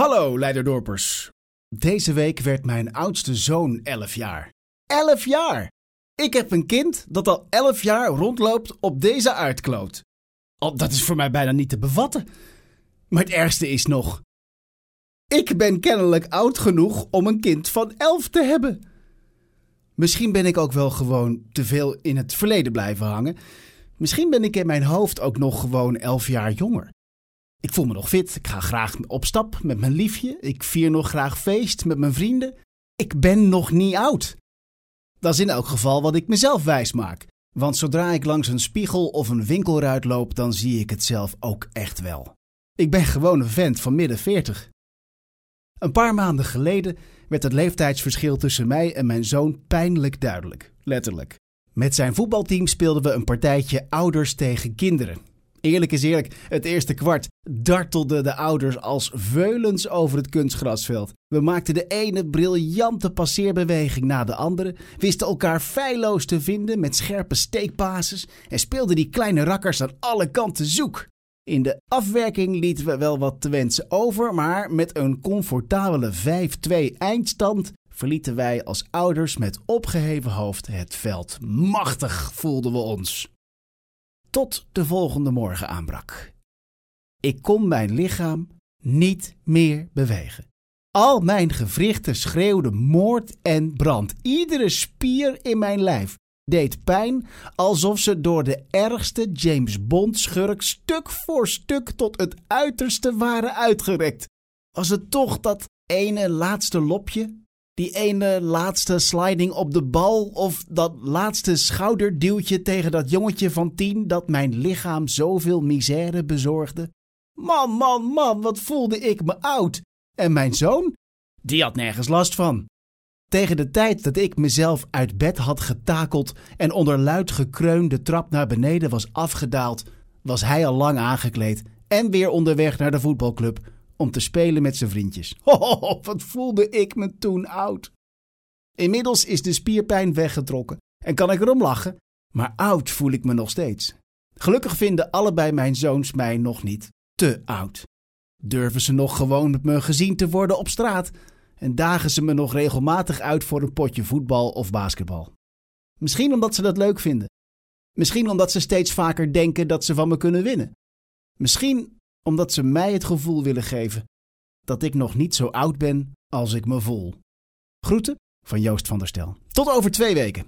Hallo Leiderdorpers. Deze week werd mijn oudste zoon 11 jaar. 11 jaar! Ik heb een kind dat al 11 jaar rondloopt op deze aardkloot. Dat is voor mij bijna niet te bevatten. Maar het ergste is nog. Ik ben kennelijk oud genoeg om een kind van 11 te hebben. Misschien ben ik ook wel gewoon te veel in het verleden blijven hangen. Misschien ben ik in mijn hoofd ook nog gewoon 11 jaar jonger. Ik voel me nog fit. Ik ga graag op stap met mijn liefje. Ik vier nog graag feest met mijn vrienden. Ik ben nog niet oud. Dat is in elk geval wat ik mezelf wijs maak. Want zodra ik langs een spiegel of een winkelruit loop, dan zie ik het zelf ook echt wel. Ik ben gewoon een vent van midden 40. Een paar maanden geleden werd het leeftijdsverschil tussen mij en mijn zoon pijnlijk duidelijk, letterlijk. Met zijn voetbalteam speelden we een partijtje ouders tegen kinderen. Eerlijk is eerlijk, het eerste kwart dartelden de ouders als veulens over het kunstgrasveld. We maakten de ene briljante passeerbeweging na de andere, wisten elkaar feilloos te vinden met scherpe steekpases en speelden die kleine rakkers aan alle kanten zoek. In de afwerking lieten we wel wat te wensen over, maar met een comfortabele 5-2 eindstand verlieten wij als ouders met opgeheven hoofd het veld. Machtig voelden we ons. Tot de volgende morgen aanbrak. Ik kon mijn lichaam niet meer bewegen. Al mijn gewrichten schreeuwden moord en brand. Iedere spier in mijn lijf deed pijn alsof ze door de ergste James Bond schurk stuk voor stuk tot het uiterste waren uitgerekt. Was het toch dat ene laatste lopje? Die ene laatste sliding op de bal of dat laatste schouderduwtje tegen dat jongetje van tien dat mijn lichaam zoveel misère bezorgde? Man, man, man, wat voelde ik me oud. En mijn zoon? Die had nergens last van. Tegen de tijd dat ik mezelf uit bed had getakeld en onder luid gekreun de trap naar beneden was afgedaald, was hij al lang aangekleed en weer onderweg naar de voetbalclub om te spelen met zijn vriendjes. Ho, wat voelde ik me toen oud. Inmiddels is de spierpijn weggetrokken en kan ik erom lachen, maar oud voel ik me nog steeds. Gelukkig vinden allebei mijn zoons mij nog niet te oud. Durven ze nog gewoon met me gezien te worden op straat en dagen ze me nog regelmatig uit voor een potje voetbal of basketbal. Misschien omdat ze dat leuk vinden. Misschien omdat ze steeds vaker denken dat ze van me kunnen winnen. Misschien omdat ze mij het gevoel willen geven dat ik nog niet zo oud ben als ik me voel. Groeten van Joost van der Stel. Tot over twee weken.